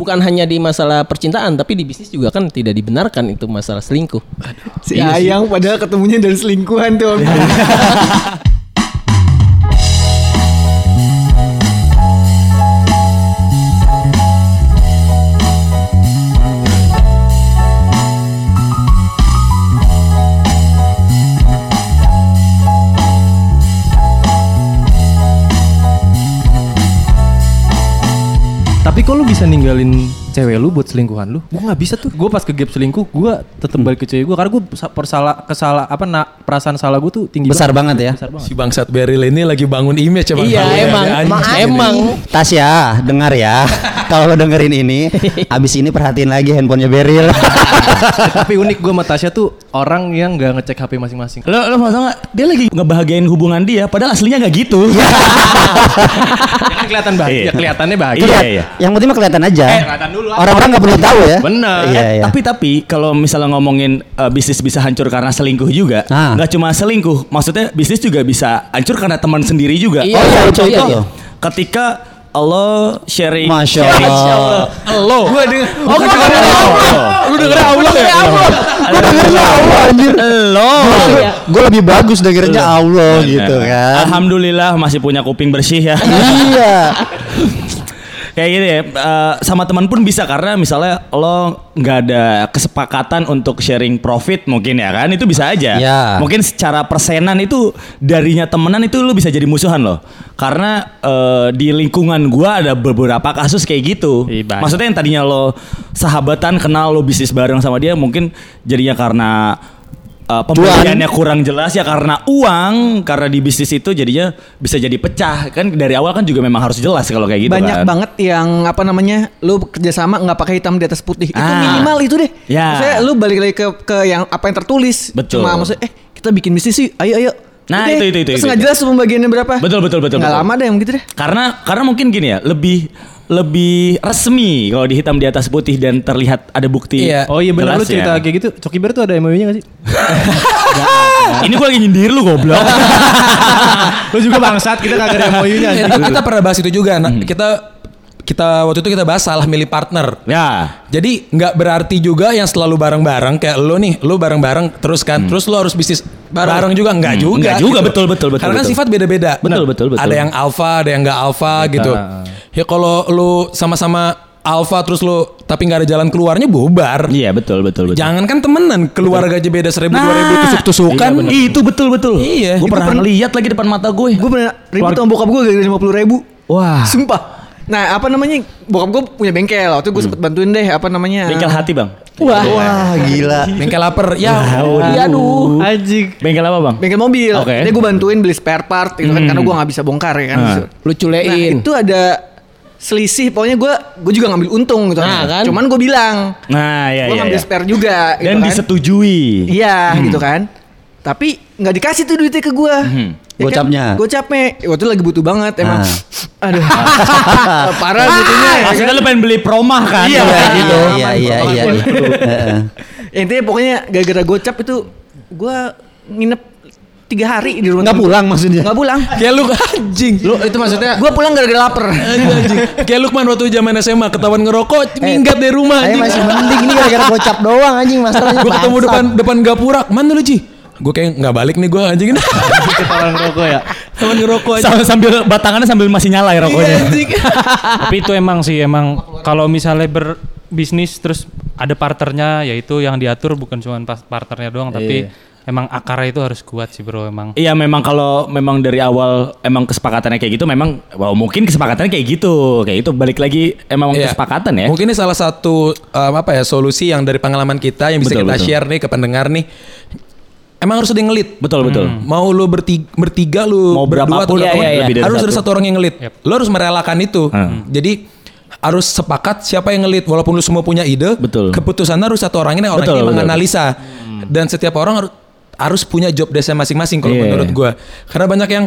bukan hanya di masalah percintaan tapi di bisnis juga kan tidak dibenarkan itu masalah selingkuh. Si Ayang padahal ketemunya dari selingkuhan tuh. Tapi kok lu bisa ninggalin cewek lu buat selingkuhan lu? Gua nggak bisa tuh. Gua pas ke gap selingkuh, gua tetep balik ke cewek gua karena gua sa- persalah kesalah apa na, perasaan salah gua tuh tinggi Besar banget ya. Besar banget. Si bangsat Beril ini lagi bangun image ya Bang. Iya Tahu ya, emang, emang, emang. Tasya, dengar ya. Kalau lo dengerin ini, abis ini perhatiin lagi handphonenya Beril. Tapi unik gua sama Tasya tuh orang yang nggak ngecek HP masing-masing. Lo lo mau tau gak? Dia lagi ngebahagiain hubungan dia, padahal aslinya nggak gitu. Ya kan kelihatan bahagia, Iya. kelihatannya bahagia. Iya, iya. Yang penting mah kelihatan aja. Eh, kelihatan dulu. Orang-orang nggak perlu tahu ya. Bener. Iya, Eh, iya. Tapi tapi kalau misalnya ngomongin eh, bisnis bisa hancur karena selingkuh juga, Ah. nggak cuma selingkuh, maksudnya bisnis juga bisa hancur karena teman sendiri juga. Iya, Oh, iya, contoh iya. ketika Allah sharing Masya Allah. Lo. Gua denger. Oh, gua denger Allah. Lu denger Allah ya? Gue dengernya Allah anjir. Lo. Gue lebih bagus dengernya Allah gitu kan. Alhamdulillah masih punya kuping bersih ya. Iya. Kayak gitu ya, eh, sama teman pun bisa karena misalnya lo nggak ada kesepakatan untuk sharing profit mungkin ya kan itu bisa aja. Ya. Mungkin secara persenan itu darinya temenan itu lo bisa jadi musuhan loh. Karena eh, di lingkungan gua ada beberapa kasus kayak gitu. Ih, banyak. Maksudnya yang tadinya lo sahabatan kenal lo bisnis bareng sama dia mungkin jadinya karena uh, pembeliannya kurang jelas ya karena uang karena di bisnis itu jadinya bisa jadi pecah kan dari awal kan juga memang harus jelas kalau kayak gitu Banyak kan. banget yang apa namanya lu kerjasama nggak pakai hitam di atas putih itu Ah. minimal itu deh. Ya. Maksudnya lu balik lagi ke ke yang apa yang tertulis. Betul. Cuma maksudnya eh kita bikin bisnis sih, ayo ayo. Nah, Udah, itu, itu, itu, Terus itu. nggak jelas pembagiannya berapa. Betul, betul, betul, Nggak lama deh yang gitu deh. Karena karena mungkin gini ya, lebih lebih resmi kalau di hitam di atas putih dan terlihat ada bukti. Iya. Oh iya benar lu jelasnya. cerita kayak gitu. Coki Bear tuh ada MOU-nya gak sih? Ini gue lagi nyindir lu goblok. lu juga bangsat, kita kagak ada MOU-nya. Kita pernah bahas itu juga. Nah, kita kita waktu itu kita bahas salah milih partner. ya. Jadi nggak berarti juga yang selalu bareng-bareng kayak lo nih, lo bareng-bareng terus kan, terus lo harus bisnis bareng, juga nggak Hmm, juga. nggak juga, betul, betul, betul, Karena kan betul. sifat beda-beda. Betul, betul, betul. Ada yang alfa, ada yang nggak alfa gitu. Ya kalau lo sama-sama alfa terus lo tapi nggak ada jalan keluarnya bubar. Iya betul betul betul. Jangan kan temenan, keluarga aja beda seribu dua ribu tusuk-tusukan. Itu betul betul. Iya. Gue pernah lihat lagi depan mata gue. Gue pernah ribut sama bokap gue gara-gara lima puluh ribu. Wah. Sumpah. Nah apa namanya bokap gue punya bengkel waktu gue sempet bantuin deh apa namanya Bengkel hati bang. Wah, Wah gila. Bengkel lapar, ya. Iya aduh Anjing. Bengkel apa bang? Bengkel mobil Oke. Jadi gue bantuin beli spare part gitu kan Karena gue gak bisa bongkar ya kan Ah. Lu Nah culein. itu ada selisih Pokoknya gue gue juga ngambil untung gitu Nah, kan? Cuman gue bilang Nah ya Gue ya. ngambil ya. spare juga gitu Dan kan. disetujui. Iya gitu kan Tapi nggak dikasih tuh duitnya ke gue Gocapnya. Gocapnya Waktu itu lagi butuh banget emang Ah. Aduh Parah butuhnya ya kan? Maksudnya lu pengen beli promah kan? Iya, Kalau kayak Iya iya iya iya. Heeh. Intinya pokoknya gara-gara gocap itu gue nginep tiga hari di rumah Nggak pulang maksudnya? Nggak pulang Kayak lu anjing. Lu itu maksudnya Gue pulang gara-gara lapar Anjing, anjing. Kayak Lukman waktu zaman SMA ketahuan ngerokok, minggat dari rumah Ayo anjing. masih mending ini gara-gara gocap doang anjing masalahnya. Gue ketemu depan depan gapura, mana lu Ji? Gue kayak nggak balik nih gue anjing. Ketahuan ngerokok ya. Teman ngerokok aja. Sambil, sambil batangannya sambil masih nyala ya rokoknya. Tapi itu emang sih emang kalau misalnya berbisnis terus ada partnernya yaitu yang diatur bukan cuma pas partnernya doang tapi emang akarnya itu harus kuat sih bro emang. Iya memang kalau memang dari awal emang kesepakatannya kayak gitu memang wow mungkin kesepakatannya kayak gitu kayak itu balik lagi emang Iya. kesepakatan ya. Mungkin ini salah satu um, apa ya solusi yang dari pengalaman kita yang bisa Betul, kita betul. share nih ke pendengar nih. Emang harus ada yang ngelit. Betul betul. Mau lu bertiga, bertiga lu Mau berdua atau iya, iya, iya. Lebih dari harus ada satu. satu orang yang ngelit. Yep. Lu harus merelakan itu. Hmm. Jadi harus sepakat siapa yang ngelit walaupun lu semua punya ide. Betul. Keputusannya harus satu orang ini orang Betul, ini betul. menganalisa. Dan setiap orang harus harus punya job desk masing-masing kalau Iya. menurut gua. Karena banyak yang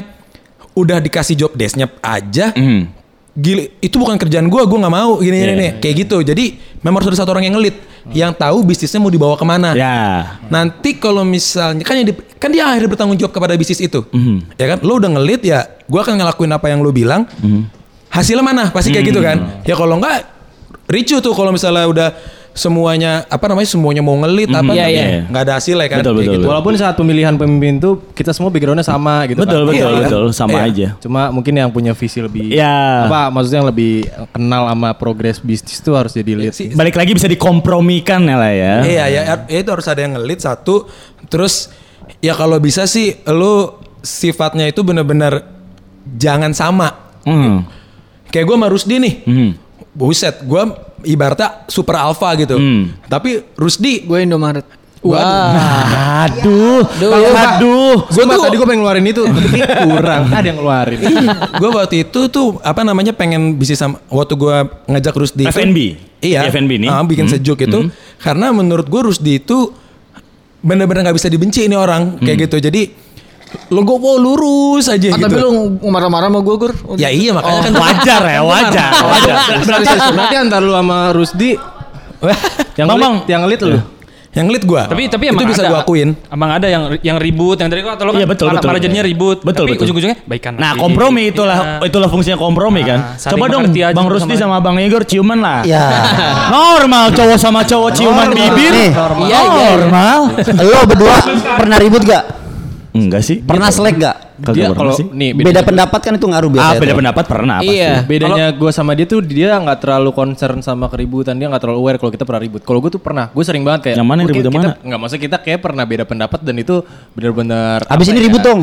udah dikasih job desk-nya aja Hmm. Gila itu bukan kerjaan gue gue nggak mau gini Iya. nih kayak gitu. Jadi memang harus ada satu orang yang ngelit yang tahu bisnisnya mau dibawa ke mana. Ya. nanti kalau misalnya kan yang di- kan dia akhirnya bertanggung jawab kepada bisnis itu. Mhm. ya kan? Lo udah ngelit ya gue akan ngelakuin apa yang lo bilang. Mhm. hasilnya mana? Pasti kayak gitu kan? Ya kalau enggak ricu tuh kalau misalnya udah semuanya apa namanya semuanya mau ngelit apa Iya, iya. nggak ada hasilnya kan Betul, betul, gitu. Walaupun saat pemilihan pemimpin tuh kita semua backgroundnya sama gitu Betul, kan. betul, Iya. betul. Sama Iya. aja. Cuma mungkin yang punya visi lebih Ya. apa maksudnya yang lebih kenal sama progres bisnis tuh harus jadi lead. sih. Balik lagi bisa dikompromikan ya lah ya. Iya ya, ya itu harus ada yang ngelit satu. Terus ya kalau bisa sih lu sifatnya itu bener-bener jangan sama. Hmm. Kayak gue sama Rusdi nih. Hmm. Buset, gue ibaratnya super alpha gitu. Hmm. Tapi Rusdi Gue Indomaret. Wah. Aduh. Aduh. Aduh. Gue tuh- tadi gue pengen ngeluarin itu, tapi kurang. Ada yang ngeluarin. gue waktu itu tuh apa namanya pengen bisnis sama waktu gue ngajak Rusdi F&B? iya Di F&B nih? ah, bikin Hmm. sejuk itu karena menurut gue Rusdi itu bener-bener nggak bisa dibenci ini orang kayak gitu jadi lo gue mau lurus aja Ah, gitu tapi lu marah-marah sama gue, Gur. ya iya makanya kan Wajar ya, wajar. wajar. berarti, berarti antar lu sama Rusdi yang Bang, ngelit, yang ngelit lu. yang ngelit gue Tapi tapi itu emang bisa ada. gue akuin Emang ada yang yang ribut yang tadi kok atau lo kan Iya, betul, malah, betul. malah jadinya ribut. Betul, tapi betul. ujung-ujungnya baikan. Nah kompromi itulah Iya. itulah fungsinya kompromi kan. saling Coba dong Bang Rusdi sama sama Bang Igor ciuman lah. Ya. Normal cowok sama cowok ciuman bibir. Iya, iya. Normal. lo berdua pernah ribut gak? Enggak sih. Pernah selek gak? Kagak Dia kalau sih. nih Beda pendapat kan itu ngaruh Ah, biasanya. beda tuh. pendapat pernah pasti. Iya. Bedanya gue sama dia tuh dia nggak terlalu concern sama keributan dia nggak terlalu aware kalau kita pernah ribut. Kalau gue tuh pernah, gue sering banget kayak. Yang mana ribut yang mana? Nggak maksudnya kita kayak pernah beda pendapat dan itu benar-benar. Abis ini ya? ribut dong.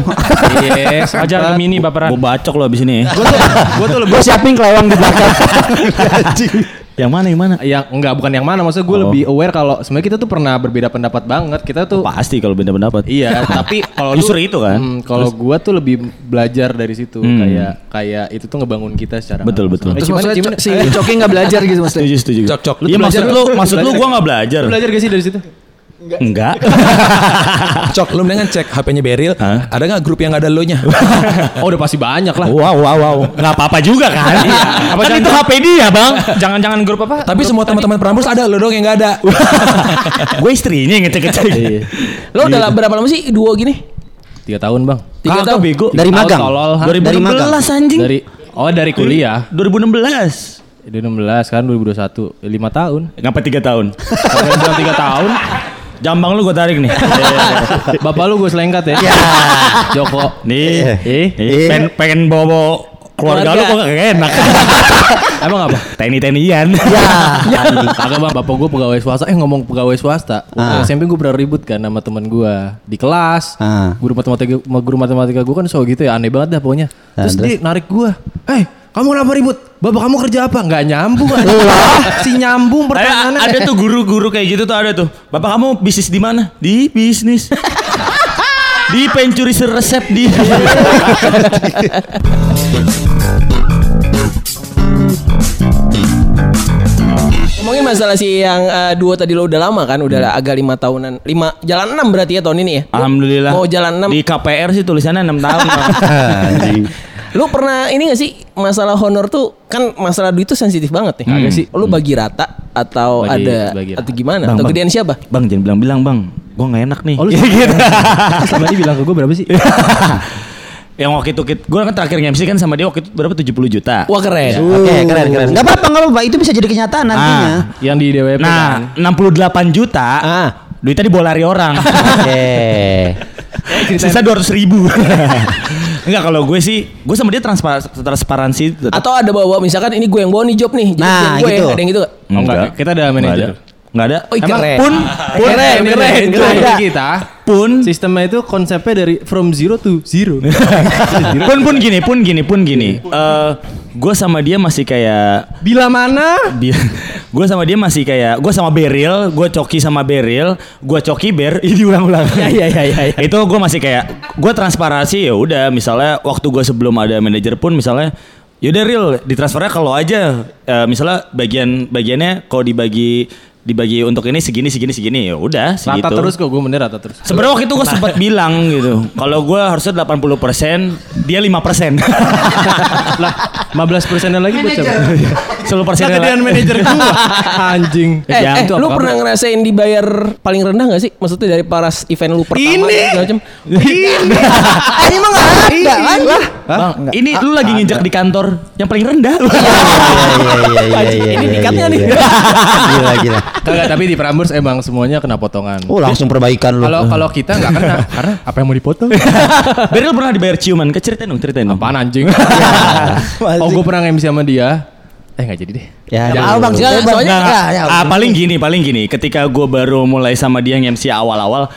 Iya. Ajar Gemini baperan. Gue bacok lo abis ini. ya. Gue tuh, gue tuh lebih Gue siapin kelewang di belakang. yang mana yang mana? yang enggak bukan yang mana maksudnya gue Oh. lebih aware kalau sebenarnya kita tuh pernah berbeda pendapat banget kita tuh Pasti kalau beda pendapat. iya tapi kalau lu- Justru itu kan. Hmm, kalau gua tuh lebih belajar dari situ Hmm. kayak kayak itu tuh ngebangun kita secara Betul, betul. langsung. Terus Eh, gimana, maksudnya? Co- si Coki nggak belajar gitu maksudnya. Setuju setuju. Cok, cok. Iya maksud lu maksud lu gue nggak belajar. Belajar gak sih dari situ Enggak. Cok, lu mendingan cek HP-nya Beril. Hah? Ada nggak grup yang nggak ada lo nya? oh udah pasti banyak lah Wow wow wow. Nggak apa-apa juga kan? Apa kan itu HP dia bang? Jangan-jangan grup apa? Tapi semua teman-teman Prambors ada lo dong yang nggak ada. gue istrinya yang ngecek-ngecek. Lo udah la- berapa lama sih duo gini? tiga tahun bang Tiga Kagak tahun. bego. Dari magang. tolol ha? 2016 Dari magang. anjing. dari oh dari kuliah 2016. 2016 kan 2021 lima tahun Ngapa tiga tahun? Sampai bilang tiga tahun Jambang lu gue tarik nih. bapak lu gue selengkat ya Joko nih, eh nih, pengen, pengen bawa bawa keluarga, lu kok gak enak. emang apa Teni tenian. Ya, kagak bang, bapak gue pegawai swasta. Eh ngomong pegawai swasta, waktu SMP gue pernah ribut kan sama teman gue di kelas. Ah. Guru matematika, guru matematika gue kan so gitu ya, aneh banget dah pokoknya. Ah, Terus terus? dia narik gue, eh kamu kenapa ribut? Bapak kamu kerja apa? Nggak nyambung kan? si nyambung Ada, pertanyaannya. ada tuh guru-guru kayak gitu tuh ada tuh. Bapak kamu bisnis di mana? Di bisnis. di pencuri resep di. Ngomongin masalah si yang eh, duo tadi lo udah lama kan, udah agak lima tahunan, lima jalan enam berarti ya tahun ini ya. Alhamdulillah. Mau jalan enam. Di KPR sih tulisannya 6 tahun. Lu pernah ini gak sih masalah honor tuh kan masalah duit tuh sensitif banget nih. Kagak sih? Lu bagi rata atau Bagi- ada bagi rata. atau gimana? Bang, atau bang. gedean siapa? bang jangan bilang-bilang bang. Gue gak enak nih. Oh, lu selama ini bilang ke gue berapa sih? Yang waktu itu gue kan terakhir MC kan sama dia waktu itu berapa 70 juta. Wah keren. Oke, keren keren. Gak apa-apa, gak apa-apa. Itu bisa jadi kenyataan nantinya. Yang di DWP kan. Nah, 68 juta. Ah. Duitnya dibawa lari orang. Oke. Sisa 200 ribu. Enggak kalau gue sih, gue sama dia transpar transparansi. tetap. Atau ada bawa misalkan ini gue yang bawa nih job nih. Jadi Nah, gue gitu. ya, ada yang gitu gak? Oh, enggak, kita ada Enggak manajer. ada. Enggak ada. Oh, Emang keren. pun pun Keren, keren, Itu keren. ada. kita Pun sistemnya itu konsepnya dari from zero to zero. pun pun gini, pun gini, pun gini. Eh, gue sama dia masih kayak Bila mana? gue sama dia masih kayak gue sama Beril gue coki sama Beril gue coki Ber ini diulang-ulang Iya, iya, iya, iya. itu gue masih kayak gue transparansi ya udah misalnya waktu gue sebelum ada manajer pun misalnya Yaudah real ditransfernya kalau aja eh, misalnya bagian bagiannya kalau dibagi dibagi untuk ini segini segini segini ya udah Rata segitu. terus kok gue bener rata terus. Sebenarnya waktu itu gue sempat bilang gitu, kalau gue harusnya 80%, dia 5%. lah 15 persenan lagi buat siapa? 10 persen. Kegedean manajer gua. Anjing. Eh, Yang eh, apa lu pernah ngerasain dibayar paling rendah gak sih? Maksudnya dari paras event lu pertama Ini. macam. Ini mah nggak ada kan? Bang, ini lu lagi nginjak di kantor yang paling rendah. Iya iya iya iya iya. Ini iya, dikatnya iya, nih. iya. Gila gila. Kagak tapi di Prambors emang semuanya kena potongan. Oh langsung perbaikan lu. Kalau kalau kita nggak kena karena apa yang mau dipotong? Beryl pernah dibayar ciuman, ke ceritain dong, ceritain dong. Apaan anjing? oh gue pernah MC sama dia. Eh nggak jadi deh. Ya, Jangan, Bang. soalnya nggak. ya, ya. Ah, paling gini, paling gini. Ketika gue baru mulai sama dia MC awal-awal,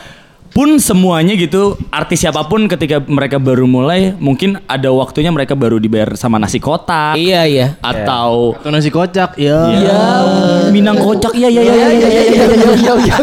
pun semuanya gitu, artis siapa pun ketika mereka baru mulai, mungkin ada waktunya mereka baru dibayar sama nasi kotak. Iya, iya. Atau Atau nasi kocak, ya. Ya, Minang kocak, iya iya iya iya iya iya.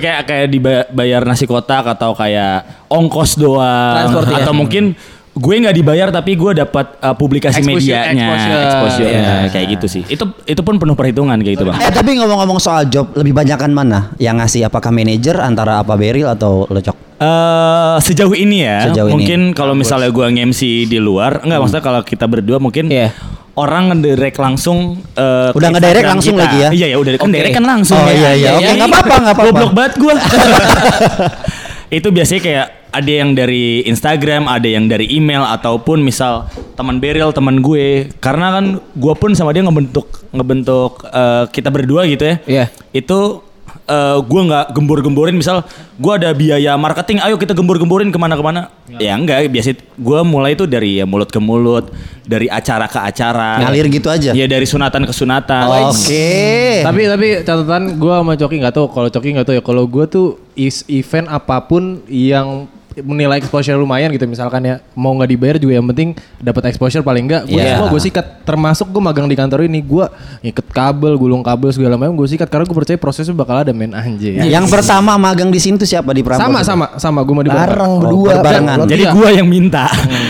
kayak kayak dibayar nasi kotak atau kayak ongkos doang ya. atau mungkin gue nggak dibayar tapi gue dapat uh, publikasi Exposure, medianya exposure. exposure-nya, Iya. kayak gitu sih itu itu pun penuh perhitungan kayak gitu bang Eh tapi ngomong-ngomong soal job lebih banyakan mana? Yang ngasih apakah manajer antara apa Beril atau Lecok? Eh, sejauh ini ya Sejauh ini. mungkin kalau misalnya gue nge-MC di luar enggak maksudnya kalau kita berdua mungkin Iya. orang ngedirect langsung eh, Udah ngedirect langsung kita. lagi ya? iya ya udah kan Oke. direct kan langsung Oh, ya. iya, iya. Oke, Ya, nggak apa-apa, nggak apa-apa. goblok banget gue itu biasanya kayak ada yang dari Instagram ada yang dari email ataupun misal teman Beril teman gue. Karena kan gue pun sama dia ngebentuk ngebentuk eh, kita berdua gitu ya. Iya. itu eh, gue nggak gembur-gemburin. Misal gue ada biaya marketing ayo kita gembur-gemburin ke mana-kemana. Ya enggak biasa gue mulai itu dari ya mulut ke mulut dari acara ke acara. Ngalir gitu aja. ya dari sunatan ke sunatan. Oke. Tapi tapi catatan gue sama Coki nggak tahu. Kalau Coki nggak tahu ya kalau gue tuh is event apa pun yang menilai exposure lumayan gitu misalkan ya mau nggak dibayar juga yang penting dapat exposure paling enggak gue Iya. semua gue sikat termasuk gue magang di kantor ini gue ngiket kabel gulung kabel segala macam gue sikat karena gue percaya prosesnya bakal ada men anjir Yang pertama magang di sini tuh siapa di Prambors? sama sama sama gue mau dibayar Bareng Oh, berdua. berbarengan. jadi gue yang minta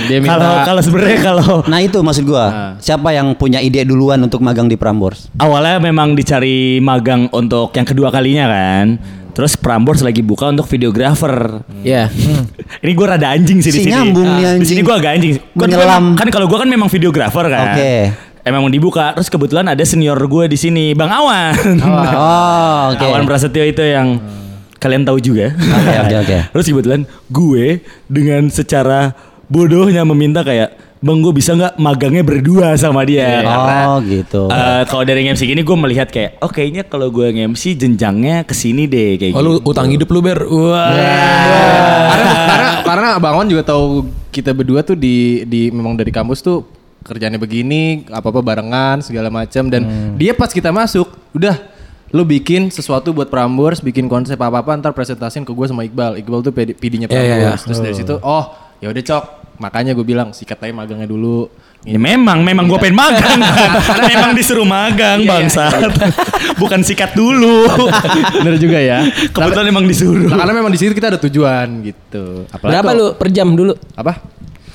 dia minta. kalau kalau sebenarnya kalau Nah itu maksud gua. Nah. Siapa yang punya ide duluan untuk magang di Prambors? awalnya memang dicari magang untuk yang kedua kalinya kan Terus Prambors lagi buka untuk videografer. Iya. Ini gue rada anjing sih di Si sini. nyambung nih, Di anjing. sini gue agak anjing. Kan, Menyelam. kan kalau gue kan memang videografer kan. Oke. Emang mau dibuka. Terus kebetulan ada senior gue di sini, Bang Awan. Oh, oke. Awan Prasetyo itu yang kalian tahu juga. Oke, oke, oke. Terus kebetulan gue dengan secara bodohnya meminta kayak Bang gue bisa nggak magangnya berdua sama dia karena Oh, gitu. eh, kalau dari MC gini gue melihat kayak oh kayaknya kalau gue nge-MC jenjangnya ke sini deh kayak Oh gitu. lu utang hidup lu ber. Wah. karena karena karena Bang Wan juga tahu kita berdua tuh di di memang dari kampus tuh kerjanya begini apa apa barengan segala macam dan dia pas kita masuk udah lu bikin sesuatu buat Prambors bikin konsep apa apa ntar presentasin ke gue sama Iqbal Iqbal tuh PD PD-nya Iya, iya, Prambors iya. terus dari situ oh ya udah cok makanya gue bilang sikat aja magangnya dulu Ya memang, memang gue pengen magang memang disuruh magang bangsat. Bukan sikat dulu. bener juga ya Kebetulan emang disuruh. Nah, karena memang di situ kita ada tujuan gitu Apalagi Berapa lu per jam dulu? apa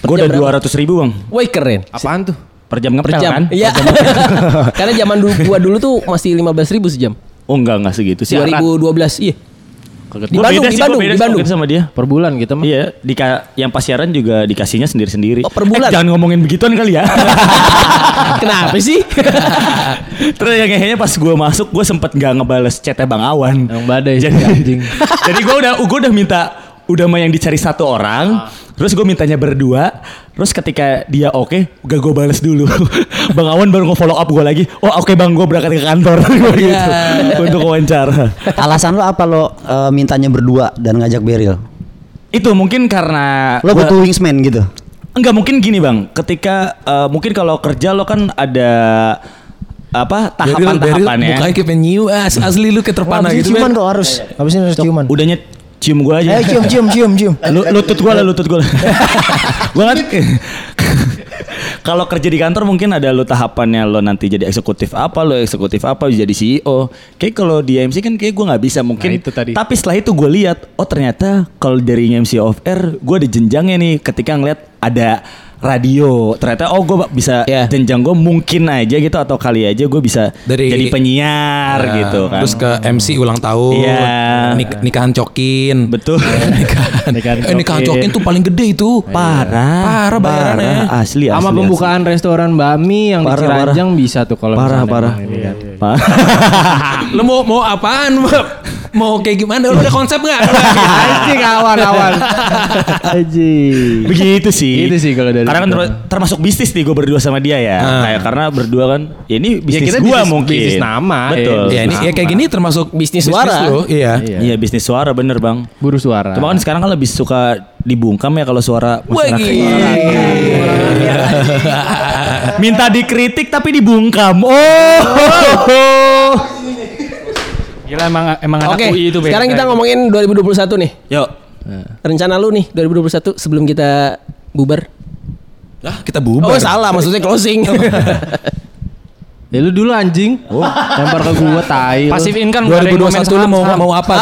Gue udah dua ratus ribu bang. Woi keren. apaan tuh Per jam Per ngepel jam. kan? Iya. Karena zaman dulu gua dulu tuh masih 15 ribu sejam. Oh enggak, enggak segitu sih. 2012 iya. Di Di Bandung, di Bandung, di Bandung. sama dia. per bulan gitu mah Iya, di yang pas siaran juga dikasihnya sendiri-sendiri. Oh, per bulan? Eh, jangan ngomongin begituan kali ya. Kenapa sih? Terus yang kayaknya pas gue masuk, gue sempet nggak ngebales chatnya Bang Awan. Yang badai sih, Jadi, anjing. jadi gue udah, gue udah minta, udah mah yang dicari satu orang. Terus gue mintanya berdua. Terus ketika dia oke, gak gue bales dulu. bang Awan baru nge-follow up gue lagi. Oh oke bang, gue berangkat ke kantor. gitu, untuk wawancara. Alasan lo apa lo eh, mintanya berdua dan ngajak Beril? Itu mungkin karena Lo gua- butuh wingsman gitu. Enggak mungkin gini bang, ketika eh, mungkin kalau kerja lo kan ada apa tahapan-tahapannya. Mukanya kayak pengen nyium. Ah, asli lu keterpana gitu ciuman tuh harus. Habis ini harus ciuman. Udahnya cium gue aja. Ayo cium cium cium cium. Lu, lutut gue lah, lutut gue lah. gue kan kalau kerja di kantor mungkin ada lo tahapannya lo nanti jadi eksekutif apa lo eksekutif apa jadi CEO. Kayak kalau di MC kan kayak gue nggak bisa mungkin. Nah, itu tadi. Tapi setelah itu gue lihat, oh ternyata kalau dari MC off air gue ada jenjangnya nih. Ketika ngeliat ada radio. Ternyata oh gue bisa Iya. jenjang gue mungkin aja gitu atau kali aja gue bisa Dari- jadi penyiar Ya, gitu kan. Terus ke MC ulang tahun. Iya. nik- nikahan cokin. betul. nikahan, Nikahan eh, nikahan cokin. cokin tuh paling gede itu. Parah, Parah bayarannya. Parah, asli, asli. Sama asli. pembukaan restoran Bami yang Parah, di Ciranjang bisa tuh kalau Parah, parah. kan. Parah. Lu mau mau apaan? mau kayak gimana? Lu ada konsep nggak? Anjing awan awan. Anjing. Begitu sih. Gitu sih kalau dari Karena kan ter- termasuk bisnis nih gue berdua sama dia ya. Ah. Kayak karena berdua kan ya ini bisnis kita gua bisnis- mungkin. bisnis nama. Betul. ya ini ya kayak gini termasuk Bisnis suara. lu, Iya. Iya. Iya bisnis suara bener bang. Buru suara. Cuma kan sekarang kan lebih suka dibungkam ya kalau suara masyarakat. Minta dikritik tapi dibungkam. Oh. Gila emang emang anak Oke, UI itu beda. sekarang kita ngomongin 2021 nih. Yuk. Rencana lu nih 2021 sebelum kita bubar. Ah, kita bubar. Oh salah, maksudnya closing. Ya lu dulu anjing. Lempar ke gua tai. lu. pasif income nggak ada yang komen 2021 lu mau saham. mau apa?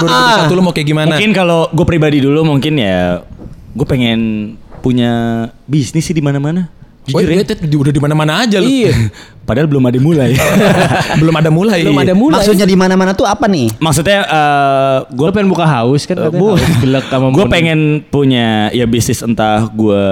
2021 lu mau kayak gimana? Mungkin kalau gue pribadi dulu mungkin ya gue pengen punya bisnis sih di mana-mana. Oh, Jujur ya. Udah di mana-mana aja lu. Iya. Padahal belum ada mulai. Belum ada mulai. Belum ada mulai. Maksudnya di mana-mana tuh apa nih? Maksudnya eh gue Lu pengen buka haus kan katanya. Bu, Haus gelek sama gue pengen punya ya bisnis entah gue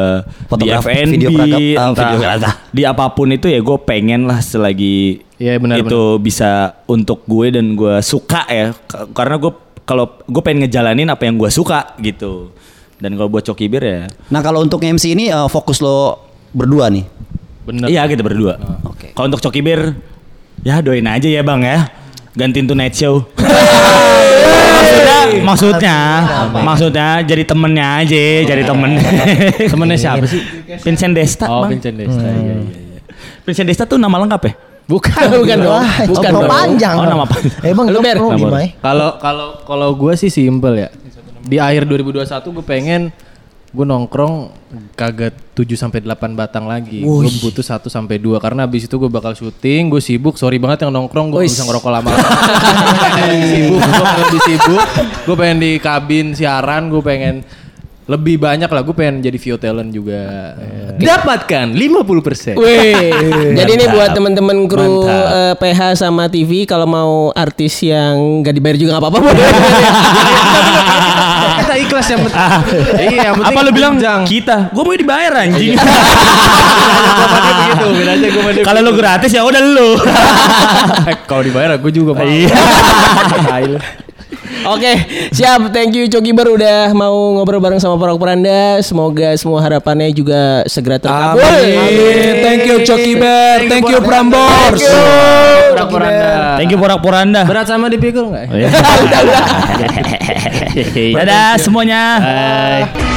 di FNB, videografer, ah, entah videografer. di apa pun itu ya gue pengen lah selagi Iya, benar, itu bisa untuk gue dan gue suka ya karena gue kalau gue pengen ngejalanin apa yang gue suka gitu dan kalau buat coki bir ya Nah kalau untuk MC ini eh, fokus lo berdua nih. Bener. iya kita berdua Oke. kalau untuk coki bir ya doain aja ya bang ya gantiin tuh night show maksudnya maksudnya maksudnya jadi temennya aja jadi temen Temennya siapa sih? Vincent Desta Oh, bang Vincent Desta. Iya, iya. Vincent Desta tuh nama lengkap ya Bukan, Bukan dong. Bukan nama dong. panjang. Oh, nama panjang. Emang Lu, Ber? Kalau kalau kalau gue sih simple ya. Di akhir 2021 gue pengen gue nongkrong kagak 7 sampai 8 batang lagi. Gue butuh 1 sampai 2 karena habis itu gue bakal syuting, gue sibuk. Sorry banget yang nongkrong, gue bisa ngerokok lama. sibuk, gue lebih sibuk. Gue pengen di kabin siaran, gue pengen lebih banyak lah. Gue pengen jadi VO talent juga. Dapatkan 50%. Wih. Jadi ini buat teman-teman kru Mantap. eh, PH sama TV kalau mau artis yang gak dibayar juga nggak apa-apa. Kita ikhlas yang penting. iya, yang penting apa lu bilang jenjang. kita gue mau dibayar anjing Gua pakai kalau lu gratis ya udah lu Eh, Kalau dibayar gue juga mau. Iya. Oke, siap. Thank you Coki Ber udah mau ngobrol bareng sama Porok Poranda. Semoga semua harapannya juga segera terkabul. Amin. Thank you Coki Bear. Thank you Prambors. thank you porak poranda Berat sama dipikul enggak? dadah semuanya Bye.